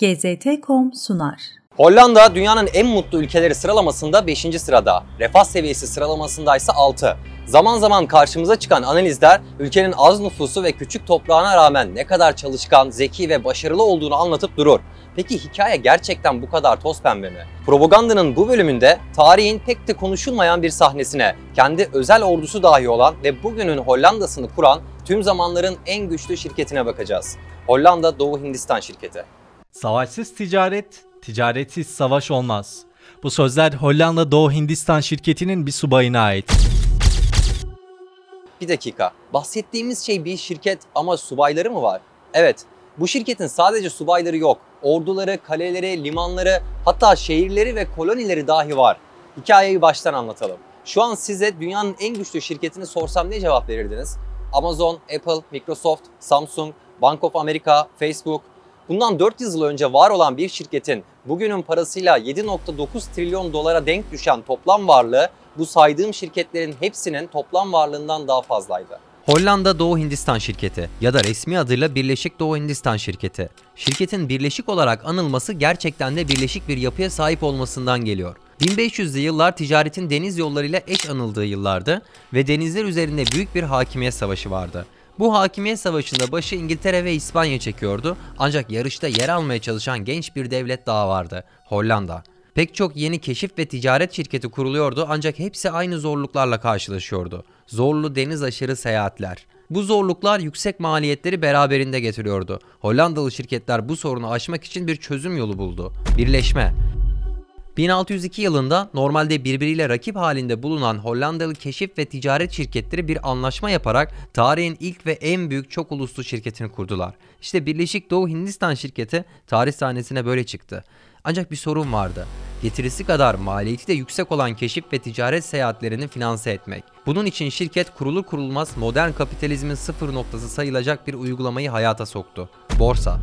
GZT.com sunar. Hollanda dünyanın en mutlu ülkeleri sıralamasında 5. sırada. Refah seviyesi sıralamasında ise 6. Zaman zaman karşımıza çıkan analizler ülkenin az nüfusu ve küçük toprağına rağmen ne kadar çalışkan, zeki ve başarılı olduğunu anlatıp durur. Peki hikaye gerçekten bu kadar toz pembe mi? Propagandanın bu bölümünde tarihin pek de konuşulmayan bir sahnesine, kendi özel ordusu dahi olan ve bugünün Hollanda'sını kuran tüm zamanların en güçlü şirketine bakacağız. Hollanda Doğu Hindistan şirketi. Savaşsız ticaret, ticaretsiz savaş olmaz. Bu sözler Hollanda Doğu Hindistan şirketinin bir subayına ait. Bir dakika. Bahsettiğimiz şey bir şirket ama subayları mı var? Evet. Bu şirketin sadece subayları yok. Orduları, kaleleri, limanları, hatta şehirleri ve kolonileri dahi var. Hikayeyi baştan anlatalım. Şu an size dünyanın en güçlü şirketini sorsam ne cevap verirdiniz? Amazon, Apple, Microsoft, Samsung, Bank of America, Facebook. Bundan 400 yıl önce var olan bir şirketin bugünün parasıyla 7.9 trilyon dolara denk düşen toplam varlığı bu saydığım şirketlerin hepsinin toplam varlığından daha fazlaydı. Hollanda Doğu Hindistan şirketi ya da resmi adıyla Birleşik Doğu Hindistan şirketi. Şirketin birleşik olarak anılması gerçekten de birleşik bir yapıya sahip olmasından geliyor. 1500'lü yıllar ticaretin deniz yollarıyla eş anıldığı yıllardı ve denizler üzerinde büyük bir hakimiyet savaşı vardı. Bu hakimiyet savaşında başı İngiltere ve İspanya çekiyordu ancak yarışta yer almaya çalışan genç bir devlet daha vardı, Hollanda. Pek çok yeni keşif ve ticaret şirketi kuruluyordu ancak hepsi aynı zorluklarla karşılaşıyordu. Zorlu deniz aşırı seyahatler. Bu zorluklar yüksek maliyetleri beraberinde getiriyordu. Hollandalı şirketler bu sorunu aşmak için bir çözüm yolu buldu. Birleşme. 1602 yılında normalde birbiriyle rakip halinde bulunan Hollandalı keşif ve ticaret şirketleri bir anlaşma yaparak tarihin ilk ve en büyük çok uluslu şirketini kurdular. İşte Birleşik Doğu Hindistan şirketi tarih sahnesine böyle çıktı. Ancak bir sorun vardı. Getirisi kadar maliyeti de yüksek olan keşif ve ticaret seyahatlerini finanse etmek. Bunun için şirket kurulur kurulmaz modern kapitalizmin sıfır noktası sayılacak bir uygulamayı hayata soktu. Borsa.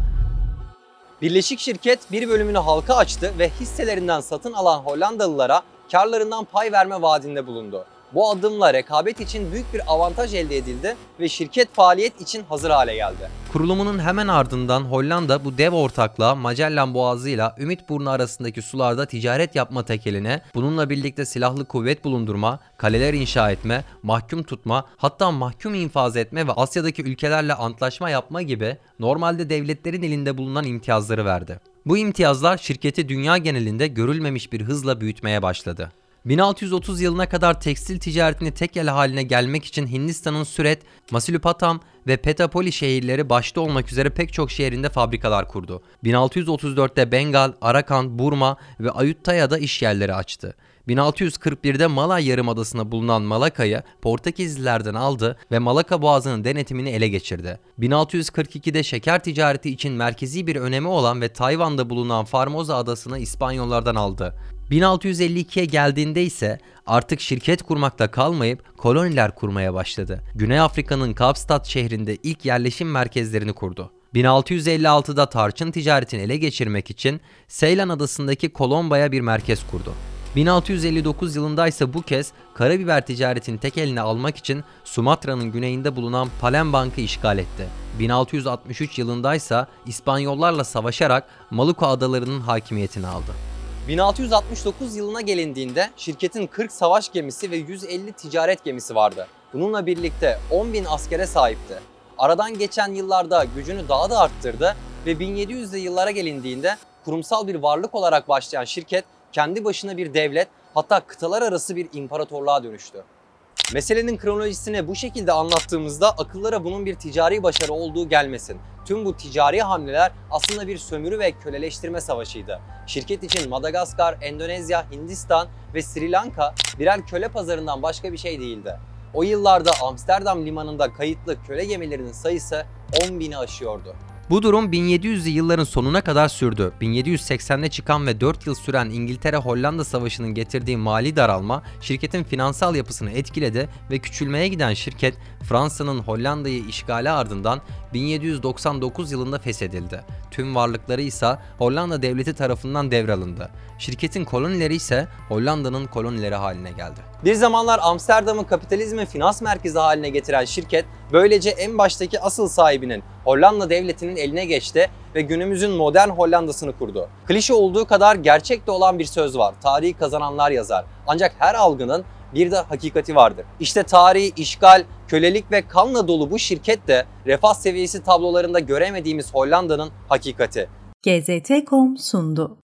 Birleşik şirket bir bölümünü halka açtı ve hisselerinden satın alan Hollandalılara karlarından pay verme vaadinde bulundu. Bu adımla rekabet için büyük bir avantaj elde edildi ve şirket faaliyet için hazır hale geldi. Kurulumunun hemen ardından Hollanda bu dev ortaklığa Magellan Boğazı ile Ümitburnu arasındaki sularda ticaret yapma tekeline, bununla birlikte silahlı kuvvet bulundurma, kaleler inşa etme, mahkum tutma, hatta mahkum infaz etme ve Asya'daki ülkelerle antlaşma yapma gibi normalde devletlerin elinde bulunan imtiyazları verdi. Bu imtiyazlar şirketi dünya genelinde görülmemiş bir hızla büyütmeye başladı. 1630 yılına kadar tekstil ticaretini tek el haline gelmek için Hindistan'ın Süret, Masilupatam ve Petapoli şehirleri başta olmak üzere pek çok şehrinde fabrikalar kurdu. 1634'te Bengal, Arakan, Burma ve Ayutthaya'da iş yerleri açtı. 1641'de Malay Yarımadası'nda bulunan Malaka'yı Portekizlilerden aldı ve Malaka Boğazı'nın denetimini ele geçirdi. 1642'de şeker ticareti için merkezi bir önemi olan ve Tayvan'da bulunan Formosa adasını İspanyollardan aldı. 1652'ye geldiğinde ise artık şirket kurmakta kalmayıp koloniler kurmaya başladı. Güney Afrika'nın Kapstad şehrinde ilk yerleşim merkezlerini kurdu. 1656'da tarçın ticaretini ele geçirmek için Seylan adasındaki Kolomba'ya bir merkez kurdu. 1659 yılında ise bu kez karabiber ticaretini tek eline almak için Sumatra'nın güneyinde bulunan Palembang'ı işgal etti. 1663 yılında ise İspanyollarla savaşarak Maluku adalarının hakimiyetini aldı. 1669 yılına gelindiğinde şirketin 40 savaş gemisi ve 150 ticaret gemisi vardı. Bununla birlikte 10 bin askere sahipti. Aradan geçen yıllarda gücünü daha da arttırdı ve 1700'lü yıllara gelindiğinde kurumsal bir varlık olarak başlayan şirket kendi başına bir devlet hatta kıtalar arası bir imparatorluğa dönüştü. Meselenin kronolojisini bu şekilde anlattığımızda akıllara bunun bir ticari başarı olduğu gelmesin. Tüm bu ticari hamleler aslında bir sömürü ve köleleştirme savaşıydı. Şirket için Madagaskar, Endonezya, Hindistan ve Sri Lanka birer köle pazarından başka bir şey değildi. O yıllarda Amsterdam limanında kayıtlı köle gemilerinin sayısı 10 bini aşıyordu. Bu durum 1700'lü yılların sonuna kadar sürdü. 1780'de çıkan ve 4 yıl süren İngiltere-Hollanda Savaşı'nın getirdiği mali daralma şirketin finansal yapısını etkiledi ve küçülmeye giden şirket Fransa'nın Hollanda'yı işgali ardından 1799 yılında feshedildi. Tüm varlıkları ise Hollanda devleti tarafından devralındı. Şirketin kolonileri ise Hollanda'nın kolonileri haline geldi. Bir zamanlar Amsterdam'ı kapitalizmin finans merkezi haline getiren şirket böylece en baştaki asıl sahibinin Hollanda devletinin eline geçti ve günümüzün modern Hollanda'sını kurdu. Klişe olduğu kadar gerçek de olan bir söz var. Tarihi kazananlar yazar. Ancak her algının bir de hakikati vardır. İşte tarihi, işgal, kölelik ve kanla dolu bu şirket de refah seviyesi tablolarında göremediğimiz Hollanda'nın hakikati. GZT.com sundu.